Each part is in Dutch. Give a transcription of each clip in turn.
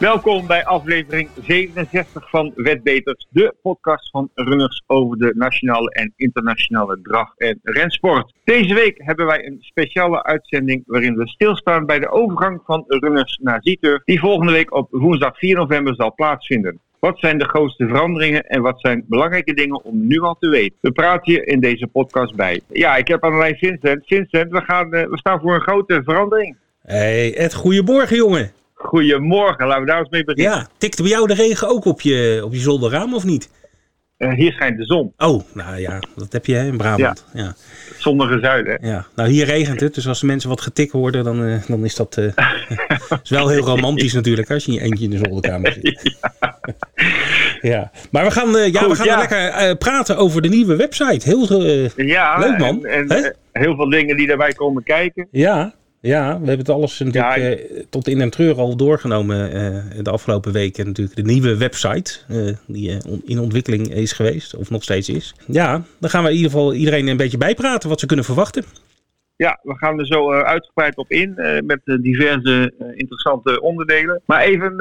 Welkom bij aflevering 67 van Wetbeters, de podcast van runners over de nationale en internationale drag- en rensport. Deze week hebben wij een speciale uitzending waarin we stilstaan bij de overgang van runners naar Zieturf, die volgende week op woensdag 4 november zal plaatsvinden. Wat zijn de grootste veranderingen en wat zijn belangrijke dingen om nu al te weten? We praten je in deze podcast bij. Ja, ik heb aan de Vincent. Vincent, we, gaan, eh, we staan voor een grote verandering. Hey Ed, goedemorgen jongen. Goedemorgen, laten we daar eens mee beginnen. Ja, tikte bij jou de regen ook op je, op je zolderraam of niet? Uh, hier schijnt de zon. Oh, nou ja, dat heb je hè, in Brabant. Ja. ja. Zonnige zuiden. Ja, nou hier regent het, dus als de mensen wat getik worden, dan, uh, dan is dat uh, is wel heel romantisch natuurlijk, als je je eentje in de zolderkamer zit. ja. ja. maar we gaan, ja, Goed, we gaan ja. lekker praten over de nieuwe website. Heel ja, leuk man. En, en heel veel dingen die daarbij komen kijken. Ja, ja, we hebben het alles natuurlijk ja, uh, tot in en treur al doorgenomen uh, de afgelopen weken. Natuurlijk de nieuwe website uh, die in ontwikkeling is geweest, of nog steeds is. Ja, dan gaan we in ieder geval iedereen een beetje bijpraten wat ze kunnen verwachten. Ja, we gaan er zo uitgebreid op in met diverse interessante onderdelen. Maar even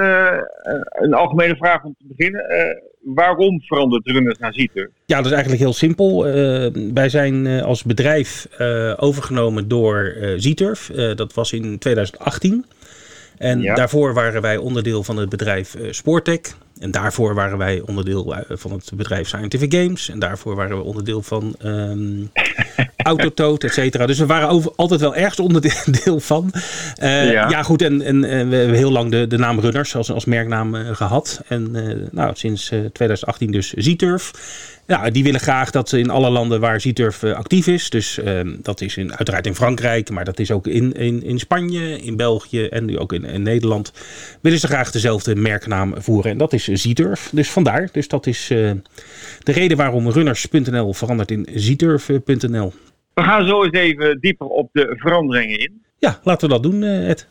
een algemene vraag om te beginnen waarom verandert Runners naar Zieturf? Ja, dat is eigenlijk heel simpel. Uh, wij zijn uh, als bedrijf uh, overgenomen door Zieturf. dat was in 2018. En ja. daarvoor waren wij onderdeel van het bedrijf Sportec. En daarvoor waren wij onderdeel van het bedrijf Scientific Games. En daarvoor waren we onderdeel van um, Autotoot, et cetera. Dus we waren over, altijd wel ergens onderdeel van. Uh, ja. ja. goed. En, en, en, we hebben heel lang de, de naam Runners als, als merknaam uh, gehad. En uh, nou, sinds 2018 dus Z-Turf. Ja, die willen graag dat in alle landen waar Zieturf actief is. Dus uh, dat is in, uiteraard in Frankrijk, maar dat is ook in, in, in Spanje, in België en nu ook in, in Nederland. Willen ze graag dezelfde merknaam voeren. En dat is Zieturf. Dus vandaar. Dus dat is de reden waarom runners.nl verandert in zieturf.nl. We gaan zo eens even dieper op de veranderingen in. Ja, laten we dat doen, Ed.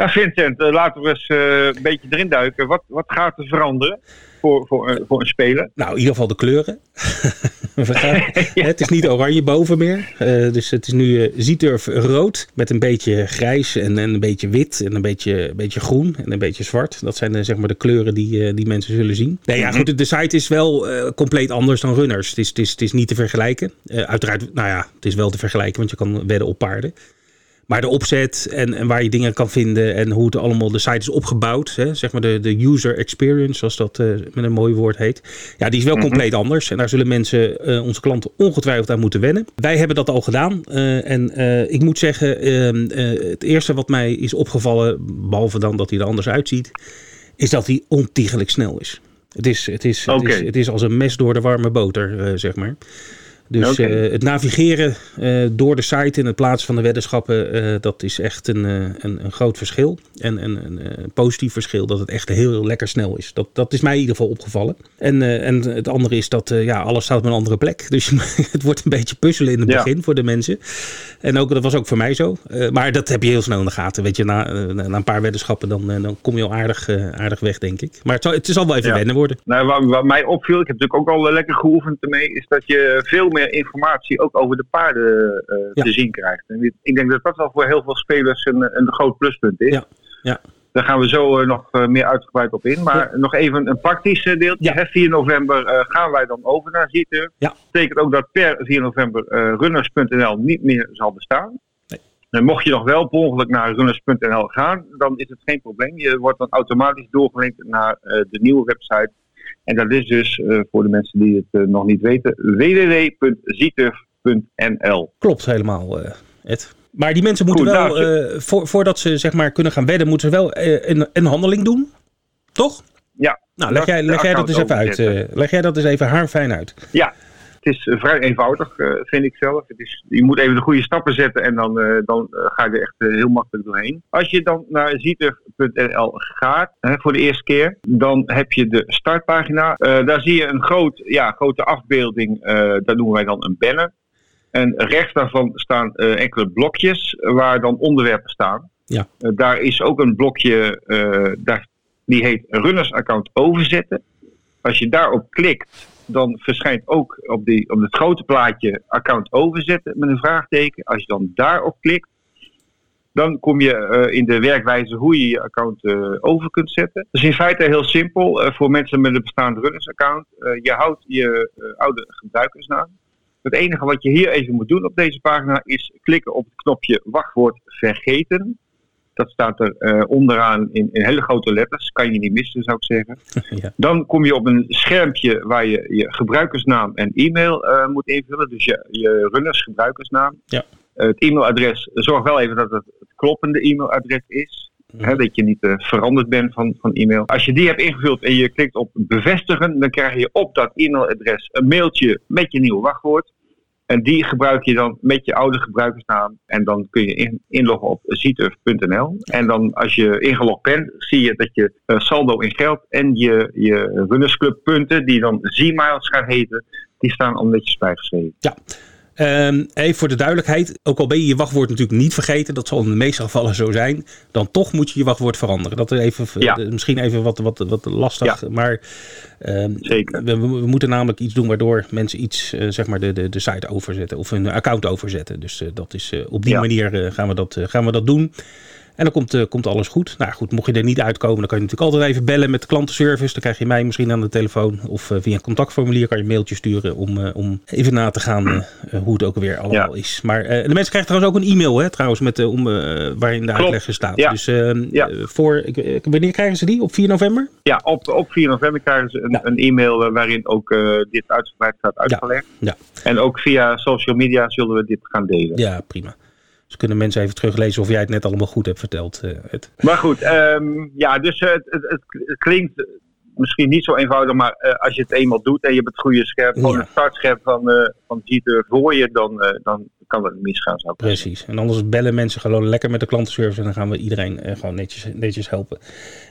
Ja, Vincent, uh, laten we eens uh, een beetje erin duiken. Wat, wat gaat er veranderen voor, voor, uh, voor een speler? Nou, in ieder geval de kleuren. ja. Het is niet oranje boven meer. dus het is nu zieturf rood met een beetje grijs en, en een beetje wit en een beetje, een beetje groen en een beetje zwart. Dat zijn zeg maar de kleuren die, die mensen zullen zien. Nee, ja, goed, de site is wel compleet anders dan runners. Het is, het is, het is niet te vergelijken. uiteraard, nou ja, het is wel te vergelijken, want je kan wedden op paarden. Maar de opzet en, en waar je dingen kan vinden en hoe het allemaal de site is opgebouwd, hè, zeg maar de, de user experience, zoals dat uh, met een mooi woord heet, ja, die is wel compleet anders. En daar zullen mensen, uh, onze klanten, ongetwijfeld aan moeten wennen. Wij hebben dat al gedaan. Uh, en ik moet zeggen, ehm, het eerste wat mij is opgevallen, behalve dan dat hij er anders uitziet, is dat hij ontiegelijk snel is. Het is, het is, okay. het is, het is als een mes door de warme boter, zeg maar. Dus okay. uh, het navigeren uh, door de site in het plaatsen van de weddenschappen, uh, dat is echt een, een, een, groot verschil. En, en een, positief verschil dat het echt heel, heel lekker snel is. Dat, dat is mij in ieder geval opgevallen. En, en het andere is dat ja, alles staat op een andere plek. Dus het wordt een beetje puzzelen in het ja. begin voor de mensen. En ook, dat was ook voor mij zo. maar dat heb je heel snel in de gaten. Weet je, na, na een paar weddenschappen dan, dan kom je al aardig, aardig weg, denk ik. Maar het, zal, het zal wel even ja. wennen worden. Nou, wat, wat, mij opviel, ik heb natuurlijk ook al lekker geoefend ermee, is dat je veel meer informatie ook over de paarden ja. te zien krijgt. En ik denk dat dat wel voor heel veel spelers een, een groot pluspunt is. Ja. ja. Daar gaan we zo uh, nog uh, meer uitgebreid op in. Maar ja. nog even een praktisch deeltje. Ja. 4 november gaan wij dan over naar Zieter. Ja. Dat betekent ook dat per 4 november runners.nl niet meer zal bestaan. En mocht je nog wel per ongeluk naar runners.nl gaan, dan is het geen probleem. Je wordt dan automatisch doorgelinkt naar de nieuwe website en dat is dus, uh, voor de mensen die het uh, nog niet weten, www.zietuf.nl. Klopt helemaal, uh, Ed. Maar die mensen moeten Goed, wel, nou, voor, voordat ze zeg maar kunnen gaan wedden, moeten ze wel een, een handeling doen, toch? Ja. Nou, leg jij, leg jij dat eens even uit. leg jij dat eens even haarfijn uit. Ja, het is vrij eenvoudig, uh, vind ik zelf. Het is, je moet even de goede stappen zetten en dan, uh, dan ga je er echt heel makkelijk doorheen. Als je dan naar zietuf.nl gaat voor de eerste keer, dan heb je de startpagina. daar zie je een groot, ja, grote afbeelding, dat noemen wij dan een banner. En rechts daarvan staan enkele blokjes waar dan onderwerpen staan. Ja. daar is ook een blokje, daar, die heet runners account overzetten. Als je daarop klikt, dan verschijnt ook op, die, op het grote plaatje account overzetten met een vraagteken. Als je dan daarop klikt, Dan kom je in de werkwijze hoe je je account over kunt zetten. Dus in feite heel simpel voor mensen met een bestaand runners-account. je houdt je oude gebruikersnaam. Het enige wat je hier even moet doen op deze pagina is klikken op het knopje wachtwoord vergeten. Dat staat er uh, onderaan in, in, hele grote letters. Kan je niet missen, zou ik zeggen. Ja. Dan kom je op een schermpje waar je je gebruikersnaam en e-mail uh, moet invullen. Dus je, je runners gebruikersnaam. Ja. Uh, het e-mailadres, zorg wel even dat het het kloppende e-mailadres is. Mhm. dat je niet veranderd bent van, van e-mail. Als je die hebt ingevuld en je klikt op bevestigen, dan krijg je op dat e-mailadres een mailtje met je nieuwe wachtwoord. En die gebruik je dan met je oude gebruikersnaam. En dan kun je in, inloggen op zieturf.nl. En dan als je ingelogd bent, zie je dat je uh, saldo in geld en je, je runnersclub punten, die dan Z-miles gaan heten, die staan al netjes bijgeschreven. Ja, Um, even voor de duidelijkheid, ook al ben je je wachtwoord natuurlijk niet vergeten, dat zal in de meeste gevallen zo zijn, dan toch moet je je wachtwoord veranderen. Dat is even, ja. misschien even wat, wat, wat lastig, maar um, Zeker. We, we, moeten namelijk iets doen waardoor mensen iets, uh, zeg maar, de, de, de site overzetten of hun account overzetten. Dus uh, dat is, op die ja. manier gaan, we dat, gaan we dat doen. En dan komt, uh, komt alles goed. Nou goed, mocht je er niet uitkomen, dan kan je natuurlijk altijd even bellen met de klantenservice. Dan krijg je mij misschien aan de telefoon. Of uh, via een contactformulier kan je een mailtje sturen om, uh, om even na te gaan hoe het ook weer allemaal ja. is. Maar de mensen krijgen trouwens ook een e-mail, hè, trouwens, met, om, waarin de uitleg staat. Ja. Dus ja. voor, wanneer krijgen ze die? Op 4 november? Ja, op, op 4 november krijgen ze een, een e-mail waarin ook dit uitgebreid staat uitgelegd. Ja. En ook via social media zullen we dit gaan delen. Ja, prima. Dus kunnen mensen even teruglezen of jij het net allemaal goed hebt verteld. Uh, maar goed, um, ja, dus het, het, het, klinkt misschien niet zo eenvoudig, maar uh, als je het eenmaal doet en je hebt het goede scherm, gewoon het startscherm van, uh, van G-Turf hoor je, dan, dan kan het misgaan. Zou Precies. En anders bellen mensen gewoon lekker met de klantenservice en dan gaan we iedereen gewoon netjes, netjes helpen.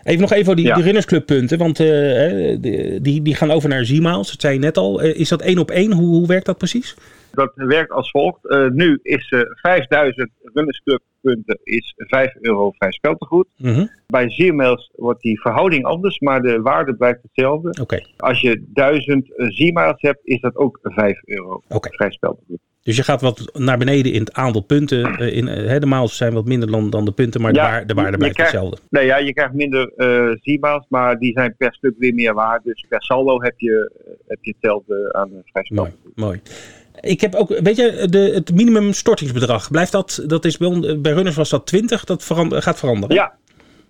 Even nog even voor die, ja. die runnersclubpunten, want die, die, die gaan over naar Z-Miles, dat zei je net al. is dat één op één? Hoe, hoe werkt dat precies? Dat werkt als volgt. Uh, nu is uh, 5000 runnersclubpunten is 5 euro vrij speltegoed. Mm -hmm. Bij Ziermails wordt die verhouding anders, maar de waarde blijft hetzelfde. Okay. Als je 1000 Ziermails hebt, is dat ook 5 euro okay. vrij speltegoed. Dus je gaat wat naar beneden in het aantal punten. In, de miles zijn wat minder dan, dan de punten, maar ja, de, waar, de waarde blijft krijgt, hetzelfde. Nee, ja, je krijgt minder uh, Z-miles, maar die zijn per stuk weer meer waard. Dus per saldo heb je, heb je hetzelfde aan vrij speltegoed. Mooi, mooi. Ik heb ook, weet je, de, het minimum stortingsbedrag, blijft dat, dat is bij, bij Runners was dat 20, dat gaat veranderen? Ja,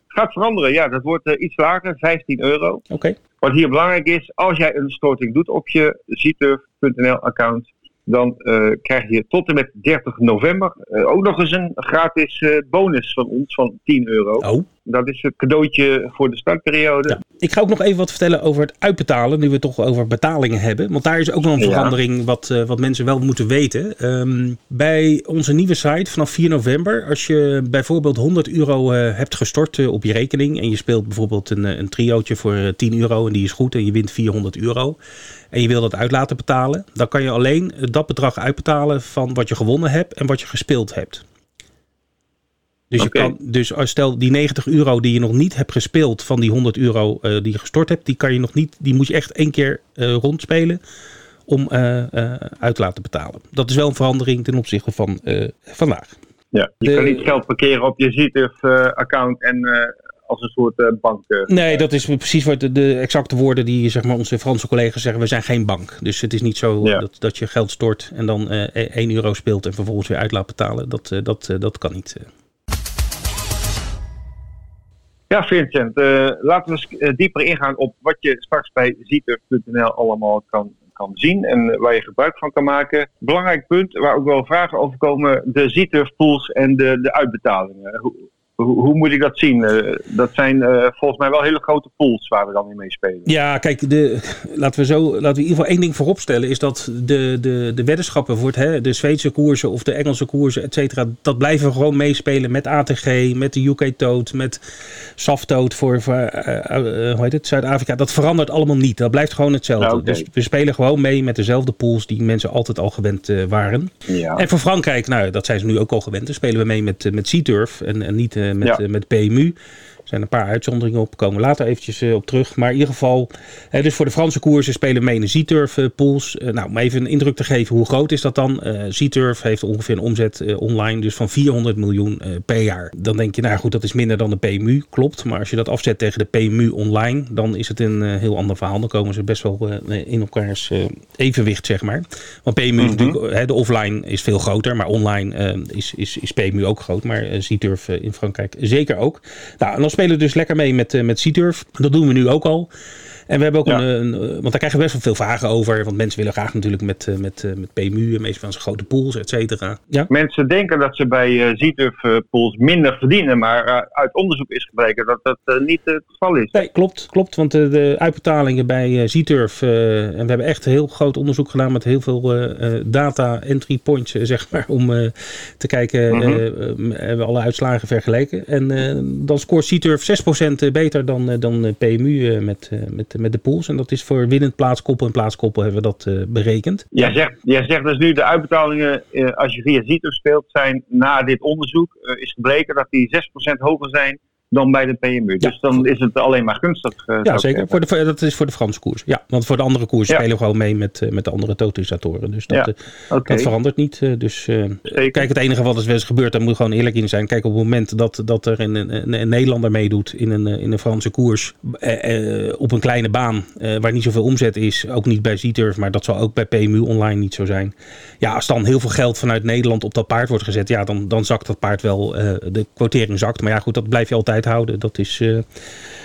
gaat veranderen, ja. Dat wordt uh, iets lager, 15 euro. Oké. Okay. Wat hier belangrijk is, als jij een storting doet op je zturf.nl account, dan uh, krijg je tot en met 30 november uh, ook nog eens een gratis bonus van ons van 10 euro. Oh. Dat is het cadeautje voor de startperiode. Ja. Ik ga ook nog even wat vertellen over het uitbetalen, nu we het toch over betalingen hebben. Want daar is ook nog een verandering wat, wat mensen wel moeten weten. Um, bij onze nieuwe site vanaf 4 november, als je bijvoorbeeld 100 euro hebt gestort op je rekening en je speelt bijvoorbeeld een, een triootje voor 10 euro en die is goed en je wint 400 euro en je wil dat uit laten betalen, dan kan je alleen dat bedrag uitbetalen van wat je gewonnen hebt en wat je gespeeld hebt. Dus, okay. je kan, dus stel die 90 euro die je nog niet hebt gespeeld van die 100 euro uh, die je gestort hebt, die kan je nog niet, die moet je echt één keer uh, rondspelen om uh, uit te laten betalen. Dat is wel een verandering ten opzichte van vandaag. Ja, je de, kan niet geld parkeren op je ZTF-account en als een soort uh, bank. Uh, nee, dat is precies wat de, de, exacte woorden die zeg maar, onze Franse collega's zeggen. We zijn geen bank. Dus het is niet zo ja. dat, dat je geld stort en dan uh, 1 euro speelt en vervolgens weer uit laat betalen. Dat, dat, dat kan niet. Ja, Vincent, laten we eens dieper ingaan op wat je straks bij zieturf.nl allemaal kan, kan zien en waar je gebruik van kan maken. Belangrijk punt waar ook wel vragen over komen, de zieturf pools en de, de uitbetalingen. Hoe, moet ik dat zien? Uh, dat zijn uh, volgens mij wel hele grote pools waar we dan in meespelen. Ja, kijk, de, laten, we zo, laten we in ieder geval één ding vooropstellen. Is dat de, de, de weddenschappen voor het, hè, de Zweedse koersen of de Engelse koersen, et cetera. Dat blijven gewoon meespelen met ATG, met de UK Toad, met Saftoad voor, voor uh, hoe heet het, Zuid-Afrika. Dat verandert allemaal niet. Dat blijft gewoon hetzelfde. Okay. Dus we spelen gewoon mee met dezelfde pools die mensen altijd al gewend waren. Ja. En voor Frankrijk, nou dat zijn ze nu ook al gewend. Dan spelen we mee met, met Sea-Turf en, en niet met, ja. met PMU. Zijn een paar uitzonderingen op, komen we later eventjes op terug. Maar in ieder geval, dus voor de Franse koersen spelen mee in de Z-Turf pools. nou, om even een indruk te geven, hoe groot is dat dan? Z-Turf heeft ongeveer een omzet online dus van 400 miljoen per jaar. Dan denk je, nou goed, dat is minder dan de PMU, klopt. Maar als je dat afzet tegen de PMU online, dan is het een heel ander verhaal. Dan komen ze best wel in elkaars evenwicht, zeg maar. Want PMU mm natuurlijk, de offline is veel groter, maar online is, is, is PMU ook groot. Maar Z-Turf in Frankrijk zeker ook. Nou, en dan spelen dus lekker mee met, met Z-Turf. Dat doen we nu ook al. En we hebben ook een, een, Want daar krijgen we best wel veel vragen over. Want mensen willen graag natuurlijk met, eh, met, eh, met PMU en meestal van zijn grote pools, et cetera. Ja? Mensen denken dat ze bij ZTUF pools minder verdienen. Maar uit onderzoek is gebleken dat dat niet het geval is. Nee, klopt. klopt want de uitbetalingen bij ZTurf. en we hebben echt heel groot onderzoek gedaan met heel veel data entry points, zeg maar. Om te kijken, mm hebben we alle uitslagen vergeleken. En dan scoort ZTurf 6% beter dan, dan PMU met, met met de pools. En dat is voor winnend plaatskoppel en plaatskoppel hebben we dat uh, berekend. Jij zegt, jij zegt dus nu de uitbetalingen uh, als je via Zito speelt zijn na dit onderzoek uh, is gebleken dat die 6% hoger zijn dan bij de PMU. Dus dan is het alleen maar gunstig. Uh, ja, zeker. Voor de, dat is voor de Franse koers. Ja, want voor de andere koers spelen we gewoon mee met, uh, met de andere totalisatoren. Dus dat, uh, dat verandert niet. dus kijk, het enige wat er is gebeurd, daar moet gewoon eerlijk in zijn. Kijk, op het moment dat, dat er een, een, een Nederlander meedoet in een, in een Franse koers op een kleine baan waar niet zoveel omzet is, ook niet bij Z-Turf, maar dat zal ook bij PMU online niet zo zijn. Ja, als dan heel veel geld vanuit Nederland op dat paard wordt gezet, ja, dan, dan zakt dat paard wel, de quotering zakt. Maar ja, goed, dat blijf je altijd houden. Dat is uh,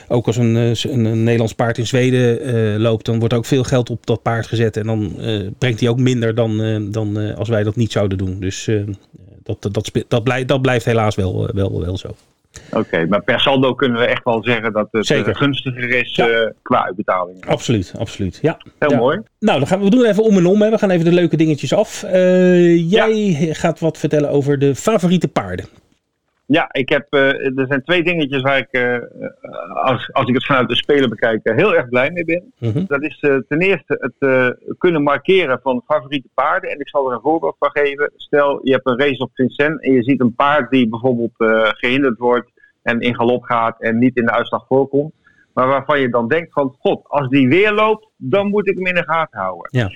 ook als een, eh, een, een, Nederlands paard in Zweden uh, loopt, dan wordt ook veel geld op dat paard gezet. En dan brengt hij ook minder dan, dan als wij dat niet zouden doen. Dus dat, dat, dat, dat, blijft, dat blijft helaas wel, wel, wel zo. Oké, maar per saldo kunnen we echt wel zeggen dat het Zeker. gunstiger is qua uitbetalingen. Absoluut, absoluut. Ja. Heel mooi. Nou, dan gaan we, we doen even om en om. Hè. We gaan even de leuke dingetjes af. jij gaat wat vertellen over de favoriete paarden. Ja, ik heb, uh, er zijn twee dingetjes waar ik, uh, als, als ik het vanuit de speler bekijk, heel erg blij mee ben. Mm Dat is ten eerste het kunnen markeren van favoriete paarden. En ik zal er een voorbeeld van geven. Stel, je hebt een race op Vincent en je ziet een paard die bijvoorbeeld gehinderd wordt en in galop gaat en niet in de uitslag voorkomt. Maar waarvan je dan denkt van, god, als die weer loopt, dan moet ik hem in de gaten houden. Ja.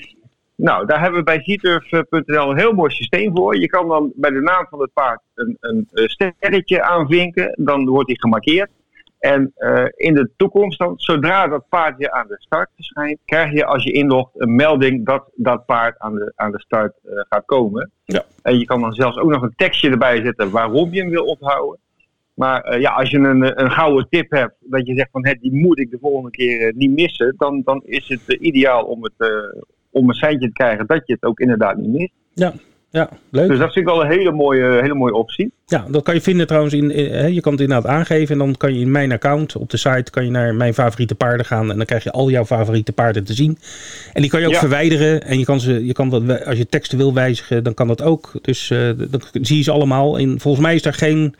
Nou, daar hebben we bij zieturf.nl een heel mooi systeem voor. Je kan dan bij de naam van het paard een, een sterretje aanvinken. Dan wordt hij gemarkeerd. En uh, in de toekomst, dan, zodra dat paard je aan de start verschijnt, krijg je als je inlogt een melding dat dat paard aan de, aan de start uh, gaat komen. Ja. En je kan dan zelfs ook nog een tekstje erbij zetten waarom je hem wil ophouden. Maar uh, ja, als je een, een gouden tip hebt, dat je zegt van hé, die moet ik de volgende keer niet missen, dan, dan is het ideaal om het om een seintje te krijgen dat je het ook inderdaad niet mist. Ja, ja, leuk. Dus dat vind ik wel een hele mooie, hele mooie optie. Ja, dat kan je vinden trouwens. In, je kan het inderdaad aangeven. En dan kan je in mijn account op de site kan je naar mijn favoriete paarden gaan. En dan krijg je al jouw favoriete paarden te zien. En die kan je ook verwijderen. En je kan ze, je kan dat, als je teksten wil wijzigen, dan kan dat ook. Dus uh, dan zie je ze allemaal. In, volgens mij is er geen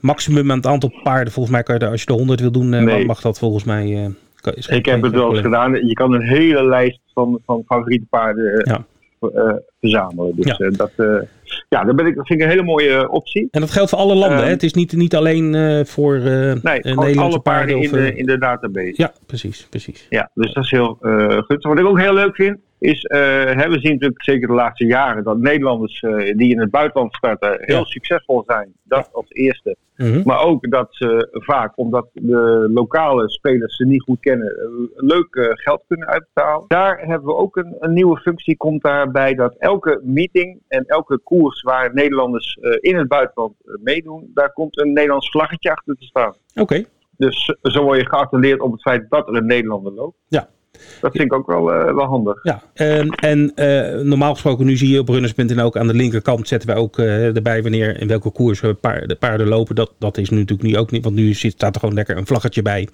maximum aan het aantal paarden. Volgens mij kan je er, als je er 100 wil doen, nee. mag dat volgens mij. Uh, ik heb het wel eens gedaan. Je kan een hele lijst van, van favoriete paarden eh, ja. uh, verzamelen. Dus ja. Uh, dat, ja, dat, ben ik, dat vind ik een hele mooie optie. En dat geldt voor alle landen. Hè? Het is niet, niet alleen voor nee, Nederlandse alle paarden. in, de, in de database. Ja, precies, precies. Ja, dus dat is heel goed. Wat ik ook heel leuk vind, is, uh, we zien natuurlijk zeker de laatste jaren dat Nederlanders uh, die in het buitenland starten heel succesvol zijn. Dat als eerste. Mm -hmm. Maar ook dat ze vaak, omdat de lokale spelers ze niet goed kennen, leuk uh, geld kunnen uitbetalen. Daar hebben we ook een, een, nieuwe functie, komt daarbij dat elke meeting en elke koers waar Nederlanders in het buitenland meedoen, daar komt een Nederlands vlaggetje achter te staan. Oké. Dus zo word je geattendeerd op het feit dat er een Nederlander loopt. Ja. Dat vind ik ook wel, uh, wel handig. Ja, en, en uh, normaal gesproken, nu zie je op runners.nl ook aan de linkerkant zetten wij ook uh, erbij wanneer in welke koers de paarden lopen. Dat, dat is nu natuurlijk nu ook niet, want nu zit, staat er gewoon lekker een vlaggetje bij.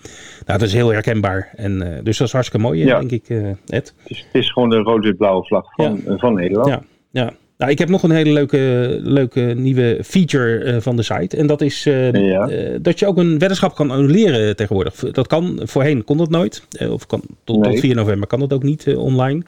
Nou, dat is heel herkenbaar. En, dus dat is hartstikke mooi, ja. denk ik, Ed. Het is, het is gewoon de rood-wit-blauwe vlag van, ja. van Nederland. Ja, ja. Nou, ik heb nog een hele leuke, leuke nieuwe feature uh, van de site. En dat is uh, ja. uh, dat je ook een weddenschap kan annuleren tegenwoordig. Dat kan, voorheen kon dat nooit. of kan, tot, nee. tot 4 november kan dat ook niet online.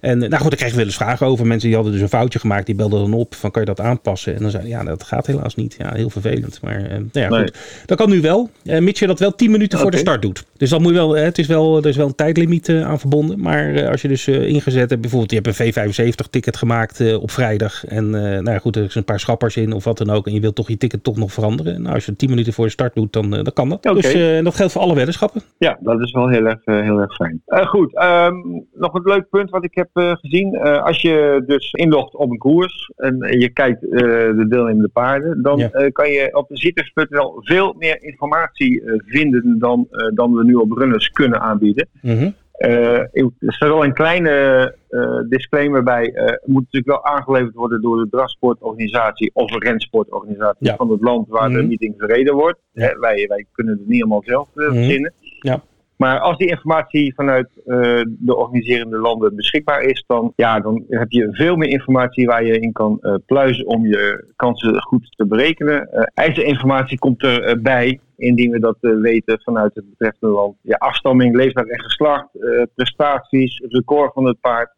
En nou goed, daar kregen we wel eens vragen over. Mensen die hadden dus een foutje gemaakt, die belden dan op van kan je dat aanpassen? En dan zeiden ja, dat gaat helaas niet. Ja, heel vervelend. Maar nou ja, goed. Dat kan nu wel, mits je dat wel 10 minuten voor de start doet. Dus dat moet je wel, het is wel, er is wel een tijdlimiet aan verbonden. Maar als je dus ingezet hebt, bijvoorbeeld je hebt een V75 ticket gemaakt op vrijdag. En nou ja, goed, er is een paar schappers in of wat dan ook. En je wilt toch je ticket toch nog veranderen. Nou, als je 10 minuten voor de start doet, dan, dan kan dat. Dus dat geldt voor alle weddenschappen. Ja, dat is wel heel erg, heel erg fijn. goed, ehm, nog een leuk punt wat ik heb gezien. als je dus inlogt op een koers en je kijkt de deelnemende paarden, dan kan je op zitters.nl veel meer informatie vinden dan, dan we nu op runners kunnen aanbieden. Mm er staat wel een kleine disclaimer bij. Het moet natuurlijk wel aangeleverd worden door de drafsportorganisatie of een rensportorganisatie van het land waar de mhm. meeting verreden wordt. wij, wij kunnen het niet allemaal zelf mhm. verzinnen. Ja. Maar als die informatie vanuit uh, de organiserende landen beschikbaar is, dan, ja, dan heb je veel meer informatie waar je in kan uh, pluizen om je kansen goed te berekenen. Uh, IJzerinformatie komt erbij, indien we dat weten vanuit het betreffende land. Ja, afstamming, leeftijd en geslacht, prestaties, record van het paard.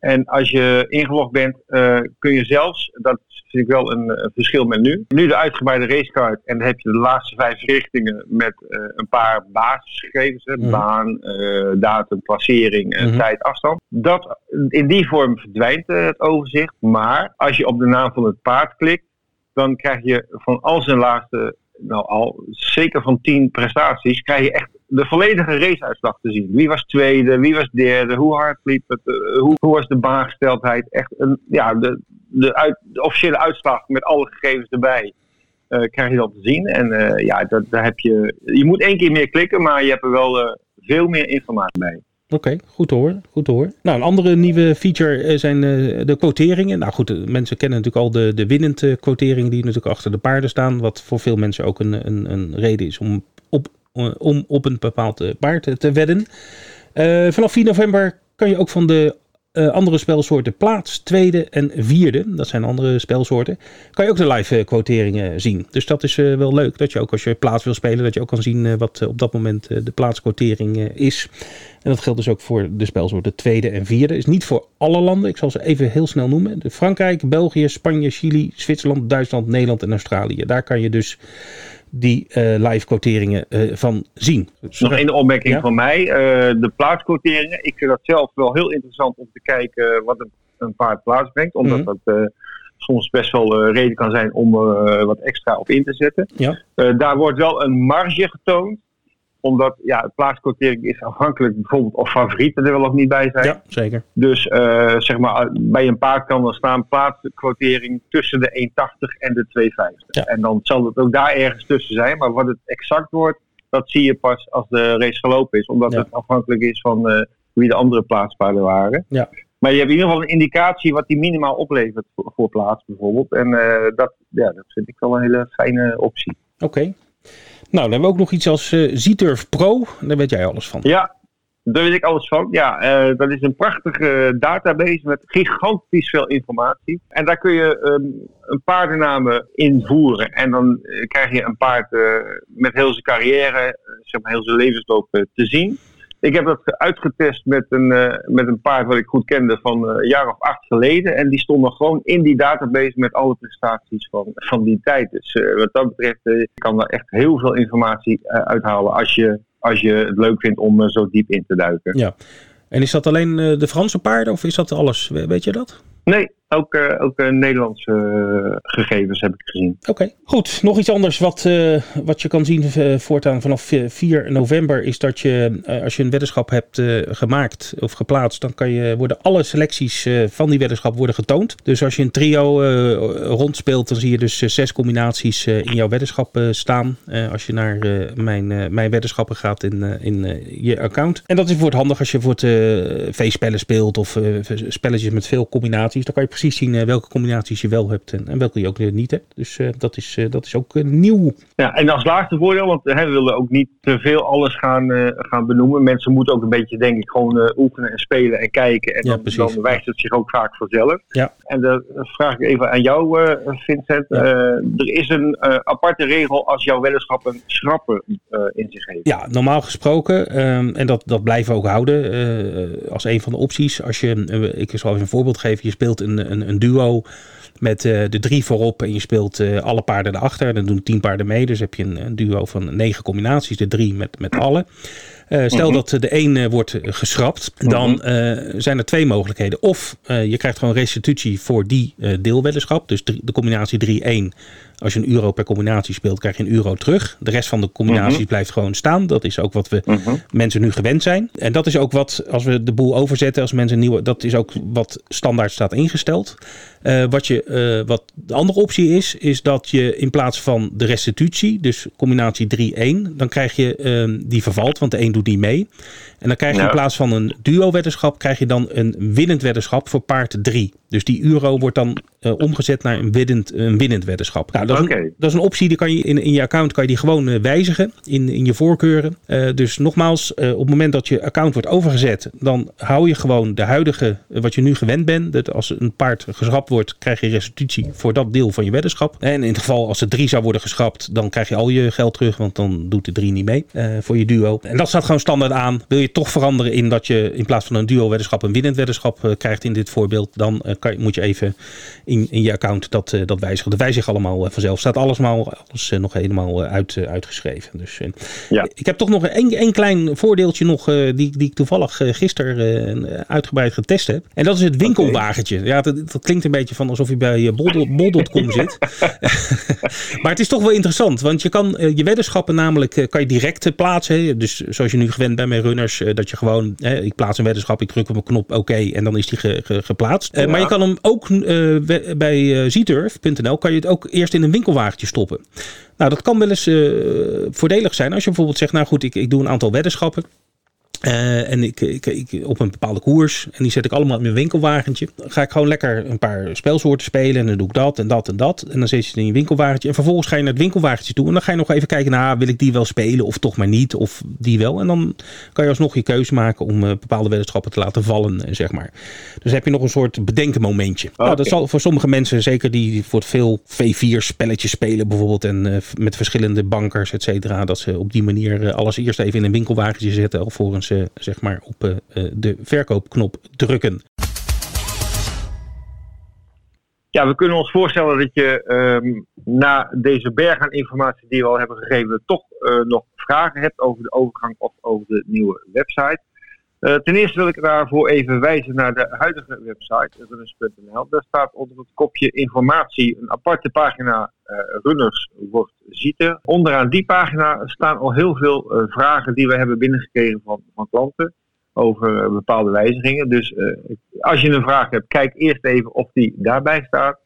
En als je ingelogd bent, uh, kun je zelfs, dat vind ik wel een, verschil met nu, nu de uitgebreide racecard en dan heb je de laatste vijf richtingen met uh, een paar basisgegevens, mm. baan, uh, datum, placering, mm -hmm. tijd, afstand. Dat, in die vorm verdwijnt het overzicht, maar als je op de naam van het paard klikt, dan krijg je van al zijn laatste nou al zeker van tien prestaties, krijg je echt de volledige raceuitslag te zien. Wie was tweede, wie was derde, hoe hard liep het, uh, hoe, hoe, was de baangesteldheid. Echt een, ja, de, de, uit, officiële uitslag met alle gegevens erbij. Uh, krijg je dat te zien. En uh, ja, dat, daar heb je. Je moet één keer meer klikken, maar je hebt er wel veel meer informatie bij. Oké, goed horen. Goed horen. Nou, een andere nieuwe feature zijn de quoteringen. Nou goed, mensen kennen natuurlijk al de, de winnende quoteringen die natuurlijk achter de paarden staan. Wat voor veel mensen ook een, een, een reden is om op eh, om op een bepaald eh, paard te wedden. Eh, vanaf 4 november kan je ook van de andere spelsoorten plaats, tweede en vierde, dat zijn andere spelsoorten, kan je ook de live quoteringen zien. Dus dat is wel leuk, dat je ook als je plaats wil spelen, dat je ook kan zien wat op dat moment de plaatsquotering is. En dat geldt dus ook voor de spelsoorten tweede en vierde. Is niet voor alle landen, ik zal ze even heel snel noemen. Frankrijk, België, Spanje, Chili, Zwitserland, Duitsland, Nederland en Australië. Daar kan je dus die uh, live quoteringen uh, van zien. Nog één opmerking van mij. Uh, de plaatsquoteringen. Ik vind dat zelf wel heel interessant om te kijken wat een, een paard plaatsbrengt. Omdat mm -hmm. dat soms best wel reden kan zijn om er wat extra op in te zetten. Ja. daar wordt wel een marge getoond omdat ja, plaatsquotering is afhankelijk bijvoorbeeld of favorieten er wel of niet bij zijn. Ja, zeker. Dus uh, zeg maar, bij een paard kan er staan plaatsquotering tussen de 1,80 en de 2,50. Ja. En dan zal het ook daar ergens tussen zijn. Maar wat het exact wordt, dat zie je pas als de race gelopen is. Omdat ja. het afhankelijk is van uh, wie de andere plaatspaarden waren. Ja. Maar je hebt in ieder geval een indicatie wat die minimaal oplevert voor, voor plaats bijvoorbeeld. En uh, dat, ja, dat vind ik wel een hele fijne optie. Oké. Nou, dan hebben we ook nog iets als uh, Z-Turf Pro. Daar weet jij alles van. Ja, daar weet ik alles van. Ja, uh, dat is een prachtige database met gigantisch veel informatie. En daar kun je um, een paardennamen invoeren. En dan uh, krijg je een paard met heel zijn carrière, zeg maar heel zijn levensloop te zien. Ik heb dat uitgetest met een, uh, met een paard wat ik goed kende van uh, een jaar of acht geleden. En die stonden gewoon in die database met alle prestaties van, van die tijd. Dus uh, wat dat betreft je kan daar echt heel veel informatie uithalen als je, als je het leuk vindt om zo diep in te duiken. Ja. En is dat alleen de Franse paarden of is dat alles? Weet je dat? Nee, ook, uh, ook uh, Nederlandse uh, gegevens heb ik gezien. Oké, goed. Nog iets anders wat, wat je kan zien voortaan vanaf 4 november is dat je, als je een weddenschap hebt gemaakt of geplaatst, dan kan je, worden alle selecties van die weddenschap worden getoond. Dus als je een trio rondspeelt, dan zie je dus zes combinaties in jouw weddenschap staan. als je naar mijn, mijn weddenschappen gaat in, in je account. En dat is voor het handig als je voor het V-spellen speelt of spelletjes met veel combinaties. Dan kan je precies zien welke combinaties je wel hebt en, welke je ook niet hebt. Dus dat, is, dat is ook nieuw. Ja, en als laatste voordeel, want hè, we willen ook niet te veel alles gaan, gaan benoemen. Mensen moeten ook een beetje, denk ik, gewoon oefenen en spelen en kijken. En dan, dan, wijst het zich ook vaak vanzelf. Ja. En dan vraag ik even aan jou, Vincent. er is een aparte regel als jouw weddenschap een schrappen in zich heeft. Ja, normaal gesproken, ehm, en dat, dat blijven we ook houden als een van de opties. Als je, ik zal even een voorbeeld geven, je speelt een, een, een duo met uh, de drie voorop en je speelt alle paarden erachter. Dan doen tien paarden mee, dus heb je een, een duo van negen combinaties, de drie met, met alle. Uh, stel mm -hmm. dat de een uh, wordt geschrapt, dan uh, zijn er twee mogelijkheden. Of je krijgt gewoon restitutie voor die deelweddenschap. Dus de combinatie 3-1 als je een euro per combinatie speelt, krijg je een euro terug. De rest van de combinaties mhm. blijft gewoon staan. Dat is ook wat we mhm. mensen nu gewend zijn. En dat is ook wat, als we de boel overzetten, als mensen een nieuwe, dat is ook wat standaard staat ingesteld. Uh, wat, je, uh, wat de andere optie is, is dat je in plaats van de restitutie, dus combinatie 3-1, dan krijg je uh, die vervalt, want de een doet niet mee. En dan krijg je in plaats van een duo-weddenschap, krijg je dan een winnend weddenschap voor paard 3. Dus die euro wordt dan uh, omgezet naar een winnend, een winnend weddenschap. Nou, dat, is een, dat is een optie, die kan je in, in je account kan je die gewoon uh, wijzigen in, in je voorkeuren. Uh, dus nogmaals, op het moment dat je account wordt overgezet, dan hou je gewoon de huidige, wat je nu gewend bent. Dat als een paard geschrapt wordt, krijg je restitutie voor dat deel van je weddenschap. En in het geval als er drie zou worden geschrapt, dan krijg je al je geld terug, want dan doet de drie niet mee voor je duo. En dat staat gewoon standaard aan. Wil je toch veranderen in dat je in plaats van een duo-weddenschap een winnend weddenschap krijgt in dit voorbeeld, dan kan, moet je even in, in je account dat, uh, dat wijzigen. Dat wijzigt allemaal vanzelf. Staat alles, maar, alles nog helemaal uit, uitgeschreven. Dus ja. ik heb toch nog een, een klein voordeeltje nog, die, die ik toevallig gisteren uitgebreid getest heb. En dat is het winkelwagentje. Okay. Ja, dat, dat, klinkt een beetje van alsof je bij bol.com zit. maar het is toch wel interessant, want je kan je weddenschappen namelijk kan je direct plaatsen. Dus zoals je nu gewend bent met runners, dat je gewoon, ik plaats een weddenschap, ik druk op een knop oké okay, en dan is die ge, ge, geplaatst. Ja. Maar je kan hem ook uh, bij uh, zturf.nl kan je het ook eerst in een winkelwagentje stoppen. Nou, dat kan wel eens voordelig zijn als je bijvoorbeeld zegt, nou goed, ik, ik doe een aantal weddenschappen. Uh, en ik, ik, ik, op een bepaalde koers. En die zet ik allemaal in mijn winkelwagentje. Dan ga ik gewoon lekker een paar spelsoorten spelen. En dan doe ik dat en dat en dat. En dan zet je het in je winkelwagentje. En vervolgens ga je naar het winkelwagentje toe. En dan ga je nog even kijken naar, wil ik die wel spelen of toch maar niet. Of die wel. En dan kan je alsnog je keuze maken om uh, bepaalde weddenschappen te laten vallen, zeg maar. Dus heb je nog een soort bedenkenmomentje. Okay. Nou, dat zal voor sommige mensen, zeker die voor veel V4 spelletjes spelen bijvoorbeeld. En uh, met verschillende bankers, et cetera. Dat ze op die manier alles eerst even in een winkelwagentje zetten. Zeg maar op uh, de verkoopknop drukken. Ja, we kunnen ons voorstellen dat je um, na deze berg aan informatie die we al hebben gegeven, toch uh, nog vragen hebt over de overgang of over de nieuwe website. Uh, ten eerste wil ik daarvoor even wijzen naar de huidige website, runners.nl. Daar staat onder het kopje informatie een aparte pagina uh, Runners wordt zieten. Onderaan die pagina staan al heel veel uh, vragen die we hebben binnengekregen van, van klanten over bepaalde wijzigingen. Dus als je een vraag hebt, kijk eerst even of die daarbij staat.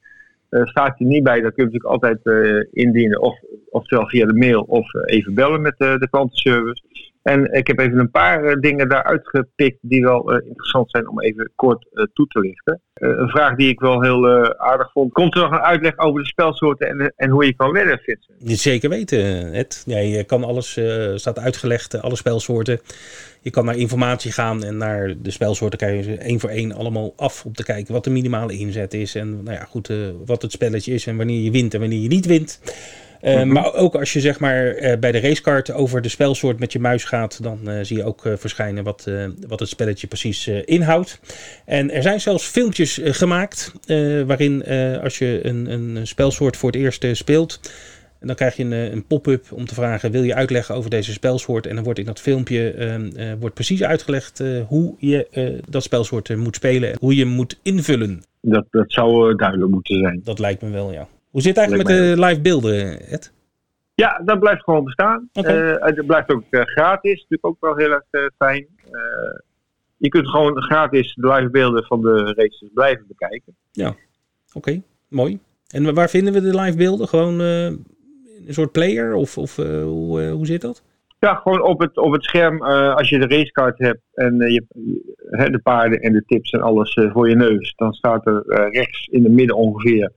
staat die niet bij, dan kun je natuurlijk altijd indienen, of, oftewel via de mail of even bellen met de klantenservice. En ik heb even een paar uh, dingen daaruit gepikt die wel uh, interessant zijn om even kort uh, toe te lichten. een vraag die ik wel heel aardig vond. Komt er nog een uitleg over de spelsoorten en, en hoe je kan wedden, Vincent? Zeker weten, Ed. Ja, je kan alles, staat uitgelegd, alle spelsoorten. Je kan naar informatie gaan en naar de spelsoorten kan je één voor één allemaal af om te kijken wat de minimale inzet is. En nou ja, goed, wat het spelletje is en wanneer je wint en wanneer je niet wint. Uh, mm-hmm. Maar ook als je zeg maar uh, bij de racekaart over de spelsoort met je muis gaat, dan uh, zie je ook verschijnen wat, wat het spelletje precies inhoudt. En er zijn zelfs filmpjes gemaakt waarin als je een, een spelsoort voor het eerst speelt, dan krijg je een, een pop-up om te vragen: wil je uitleggen over deze spelsoort? En dan wordt in dat filmpje wordt precies uitgelegd hoe je dat spelsoort moet spelen en hoe je moet invullen. Dat, dat zou duidelijk moeten zijn. Dat lijkt me wel, ja. Hoe zit het eigenlijk met de live beelden, Ed? Ja, dat blijft gewoon bestaan. Okay. Uh, het blijft ook uh, gratis, natuurlijk ook wel heel erg uh, fijn. je kunt gewoon gratis de live beelden van de races blijven bekijken. Ja, oké, okay. mooi. En waar vinden we de live beelden? Gewoon een soort player of, of hoe, hoe zit dat? Ja, gewoon op het, op het scherm, als je de racecard hebt en je, de paarden en de tips en alles voor je neus, dan staat er rechts in het midden ongeveer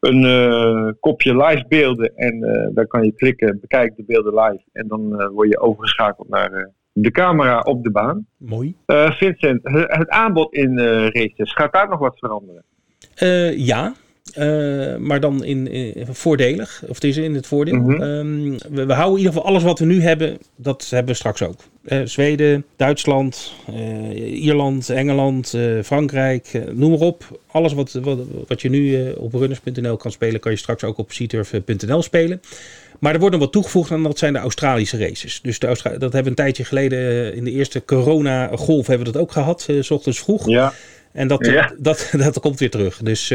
een kopje live beelden. En dan kan je klikken, bekijk de beelden live. En dan word je overgeschakeld naar de camera op de baan. Mooi. Vincent, het aanbod in races, gaat daar nog wat veranderen? ja, uh, maar dan in, in, voordelig. Of het is in het voordeel. Mm -hmm. um, we, we, houden in ieder geval alles wat we nu hebben. Dat hebben we straks ook. Uh, Zweden, Duitsland, uh, Ierland, Engeland, Frankrijk. noem maar op. Alles wat, wat, wat je nu op runners.nl kan spelen. Kan je straks ook op seaturf.nl spelen. Maar er wordt nog wat toegevoegd en dat zijn de Australische races. Dus de Austra dat hebben we een tijdje geleden in de eerste corona-golf hebben we dat ook gehad. s ochtends vroeg. Ja. En dat, ja. dat, dat, dat, komt weer terug. Dus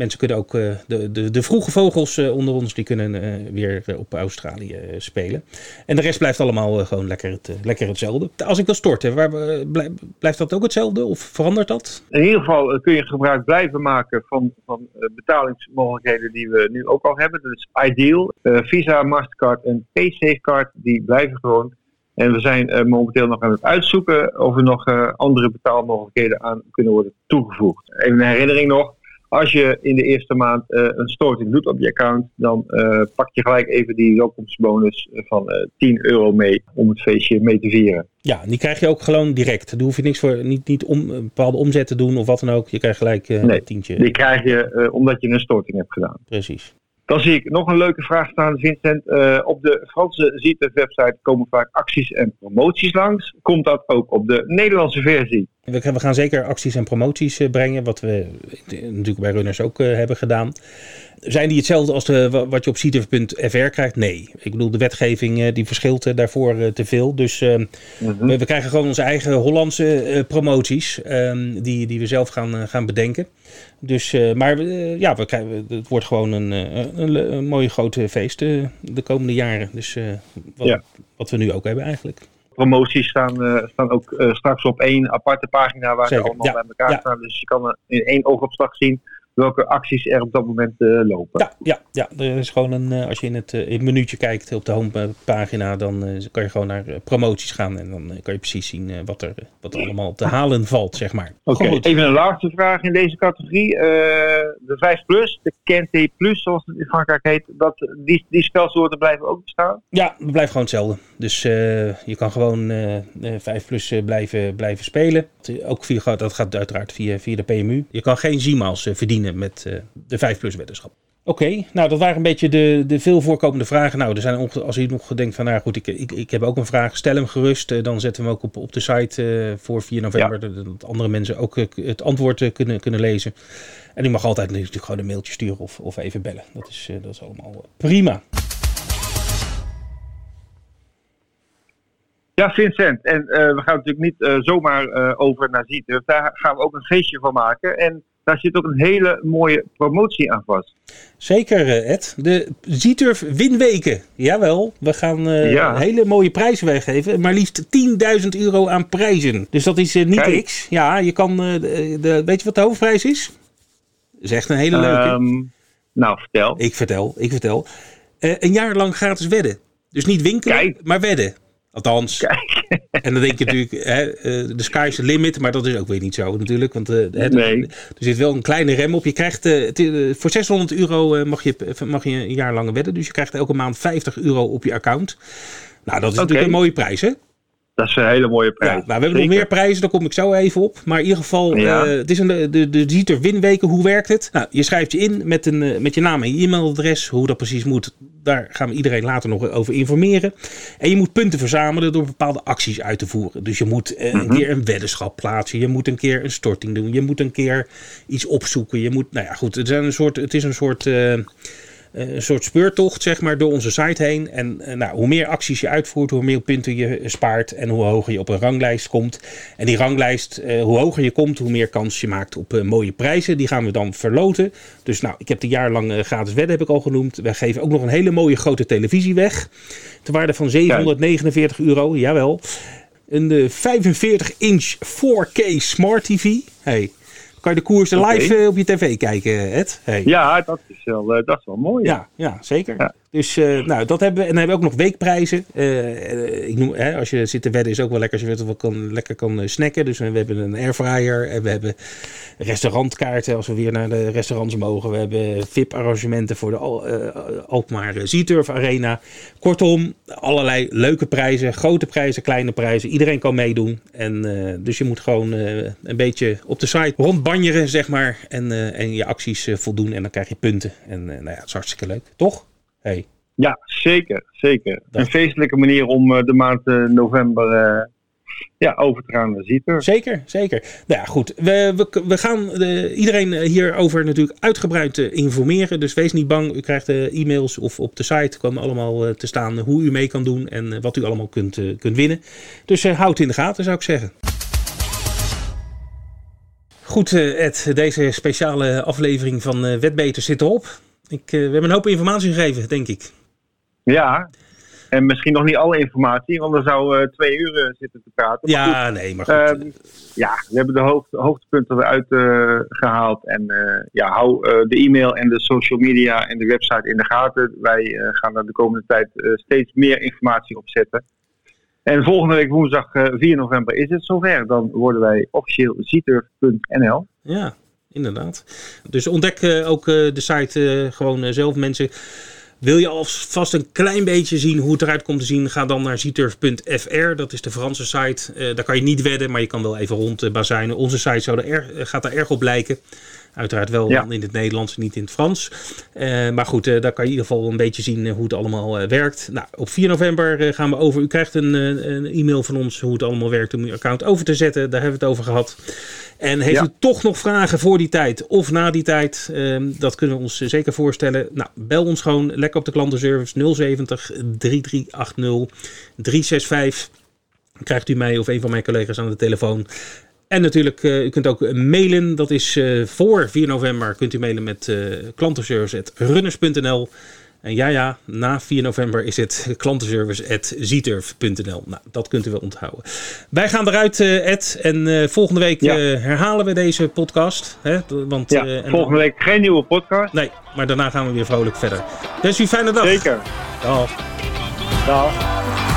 mensen kunnen ook, uh, de, de, de vroege vogels uh, onder ons, die kunnen uh, weer op Australië spelen. En de rest blijft allemaal gewoon lekker, het, lekker hetzelfde. Als ik wil storten, waar, blijft dat ook hetzelfde of verandert dat? In ieder geval kun je gebruik blijven maken van, van betalingsmogelijkheden die we nu ook al hebben. Dat is Ideal, Visa, Mastercard en PaySafeCard, die blijven gewoon. En we zijn momenteel nog aan het uitzoeken of er nog andere betaalmogelijkheden aan kunnen worden toegevoegd. Even een herinnering nog. Als je in de eerste maand uh, een storting doet op je account, dan uh, pak je gelijk even die welkomstbonus van uh, 10 euro mee om het feestje mee te vieren. Ja, die krijg je ook gewoon direct. Daar hoef je niks voor, niet, niet om, een bepaalde omzet te doen of wat dan ook. Je krijgt gelijk nee, een tientje. Die krijg je omdat je een storting hebt gedaan. Precies. Dan zie ik nog een leuke vraag staan, Vincent. Uh, op de Franse Zietef-website komen vaak acties en promoties langs. Komt dat ook op de Nederlandse versie? We gaan zeker acties en promoties brengen, wat we natuurlijk bij Runners ook hebben gedaan. Zijn die hetzelfde als de, wat je op Zietef.fr krijgt? Nee. Ik bedoel, de wetgeving die verschilt daarvoor te veel. Dus mm-hmm. we, we, krijgen gewoon onze eigen Hollandse promoties, ehm, die, die we zelf gaan, gaan bedenken. Dus, maar ja, we krijgen, het wordt gewoon een, een, een mooi grote feest de komende jaren. Dus wat, ja. wat, we nu ook hebben eigenlijk. Promoties staan, staan ook straks op één aparte pagina waar ze allemaal ja. bij elkaar ja. staan. Dus je kan in één oogopslag zien welke acties er op dat moment uh, lopen. Ja, ja, ja, er is gewoon een, uh, als je in het, uh, in het menuutje kijkt op de homepagina, dan kan je gewoon naar promoties gaan en dan kan je precies zien wat, er, wat er allemaal te halen valt, zeg maar. Oké, okay. even een laatste vraag in deze categorie. de 5 Plus, de KNT Plus, zoals het in Frankrijk heet, dat, die, die spelsoorten blijven ook bestaan? Ja, het blijft gewoon hetzelfde. Dus je kan gewoon 5 Plus blijven, blijven spelen. Ook via, dat gaat uiteraard via, via de PMU. Je kan geen Gmails verdienen met uh, de 5 plus weddenschap. Oké, okay, nou dat waren een beetje de, de veel voorkomende vragen. Nou, er zijn als u nog denkt van, nou goed, ik, ik, ik heb ook een vraag, stel hem gerust. Uh, dan zetten we hem ook op, op de site uh, voor 4 november, ja. dat andere mensen ook het antwoord kunnen, kunnen lezen. En u mag altijd natuurlijk gewoon een mailtje sturen of, of even bellen. Dat is, dat is allemaal prima. Ja, Vincent. En we gaan natuurlijk niet zomaar over naar Zieten. Daar gaan we ook een feestje van maken. En daar zit ook een hele mooie promotie aan vast. Zeker, eh, Ed. De Zieturf Winweken. Jawel, we gaan uh, ja. hele mooie prijzen weggeven. Maar liefst 10.000 euro aan prijzen. Dus dat is uh, niet Kijk. niks. Ja, je kan. De, de, weet je wat de hoofdprijs is? Dat is echt een hele leuke. Um, nou, vertel. Ik vertel, ik vertel. een jaar lang gratis wedden. Dus niet winkelen, Kijk. maar wedden. Althans. Kijk. En dan denk je natuurlijk, hè, de sky is the limit, maar dat is ook weer niet zo natuurlijk. Want nee. er zit wel een kleine rem op. Je krijgt uh, voor 600 euro mag, je, mag je een jaar lang wedden. Dus je krijgt elke maand 50 euro op je account. Nou, dat is okay. natuurlijk een mooie prijs, hè? Dat is een hele mooie prijs. Ja, nou, we hebben Zeker. nog meer prijzen, daar kom ik zo even op. Maar in ieder geval, ja. uh, het is een, de, de Dieter Winweken, hoe werkt het? Nou, je schrijft je in met, een, uh, met je naam en je e-mailadres. Hoe dat precies moet, daar gaan we iedereen later nog over informeren. En je moet punten verzamelen door bepaalde acties uit te voeren. Dus je moet uh, mm-hmm. een keer een weddenschap plaatsen. Je moet een keer een storting doen. Je moet een keer iets opzoeken. Je moet, nou ja, goed, het, zijn een soort, het is een soort een soort speurtocht zeg maar, door onze site heen. En nou, hoe meer acties je uitvoert, hoe meer punten je spaart en hoe hoger je op een ranglijst komt. En die ranglijst, uh, hoe hoger je komt, hoe meer kans je maakt op mooie prijzen. Die gaan we dan verloten. Dus nou, ik heb de jaar lang uh, gratis wedden, heb ik al genoemd. We geven ook nog een hele mooie grote televisie weg. Ter waarde van 749 ja. euro, jawel. Een 45-inch 4K Smart TV. Hey, kan je de koersen live op je tv kijken, Ed. Hey. Ja, dat is wel, dat is wel mooi. Ja, ja, zeker. Dus nou, dat hebben we. En dan hebben we ook nog weekprijzen. ik noem, hè, als je zit te wedden is ook wel lekker als je wat kan, lekker kan snacken. Dus we hebben een airfryer en we hebben restaurantkaarten als we weer naar de restaurants mogen. We hebben VIP-arrangementen voor de Al Alkmaar Zieturf Arena. Kortom, allerlei leuke prijzen, grote prijzen, kleine prijzen. Iedereen kan meedoen. En, uh, dus je moet gewoon uh, een beetje op de site rondbanjeren, zeg maar. En, uh, en je acties voldoen. En dan krijg je punten. En nou ja, het is hartstikke leuk. Toch? Hey. Ja, zeker. zeker. Een feestelijke manier om de maand november ja, over te gaan naar Zeker, zeker. Nou ja, goed. We, we, we gaan uh, iedereen hierover natuurlijk uitgebreid informeren. Dus wees niet bang. U krijgt e-mails of op de site komen allemaal te staan hoe u mee kan doen en wat u allemaal kunt, kunt winnen. Dus houd in de gaten, zou ik zeggen. Goed, Ed, deze speciale aflevering van Wetbeter zit erop. Ik, we hebben een hoop informatie gegeven, denk ik. Ja, en misschien nog niet alle informatie, want we zouden uh, twee uur uh, zitten te praten. Ja, nee, maar goed. Uh, ja, we hebben de hoogte, hoogtepunten eruit gehaald. En ja, hou de e-mail en de social media en de website in de gaten. Wij gaan er de komende tijd steeds meer informatie op zetten. En volgende week woensdag 4 november is het zover. Dan worden wij officieel zieturf.nl. Ja, inderdaad. Dus ontdek ook de site gewoon zelf mensen wil je alvast een klein beetje zien hoe het eruit komt te zien? Ga dan naar zieturf.fr. Dat is de Franse site. Daar kan je niet wedden, maar je kan wel even rondbazijnen. Onze site zou er gaat daar erg op lijken. Uiteraard wel in het Nederlands, niet in het Frans. Uh, maar goed, uh, daar kan je in ieder geval een beetje zien hoe het allemaal werkt. Nou, op 4 november gaan we over. U krijgt een, een, e-mail van ons hoe het allemaal werkt om uw account over te zetten. Daar hebben we het over gehad. En heeft u toch nog vragen voor die tijd of na die tijd? Ehm, dat kunnen we ons zeker voorstellen. Nou, bel ons gewoon lekker op de klantenservice 070 3380 365. Dan krijgt u mij of een van mijn collega's aan de telefoon. En natuurlijk, uh, u kunt ook mailen. Dat is uh, voor 4 november. Kunt u mailen met uh, klantenservice.runners.nl. En ja, ja, na 4 november is het klantenservice.zieturf.nl. Nou, dat kunt u wel onthouden. Wij gaan eruit, Ed. En volgende week ja. herhalen we deze podcast. Hè? Want, ja, volgende week geen nieuwe podcast. Nee, maar daarna gaan we weer vrolijk verder. Dus u fijne dag. Zeker. Dag. Dag.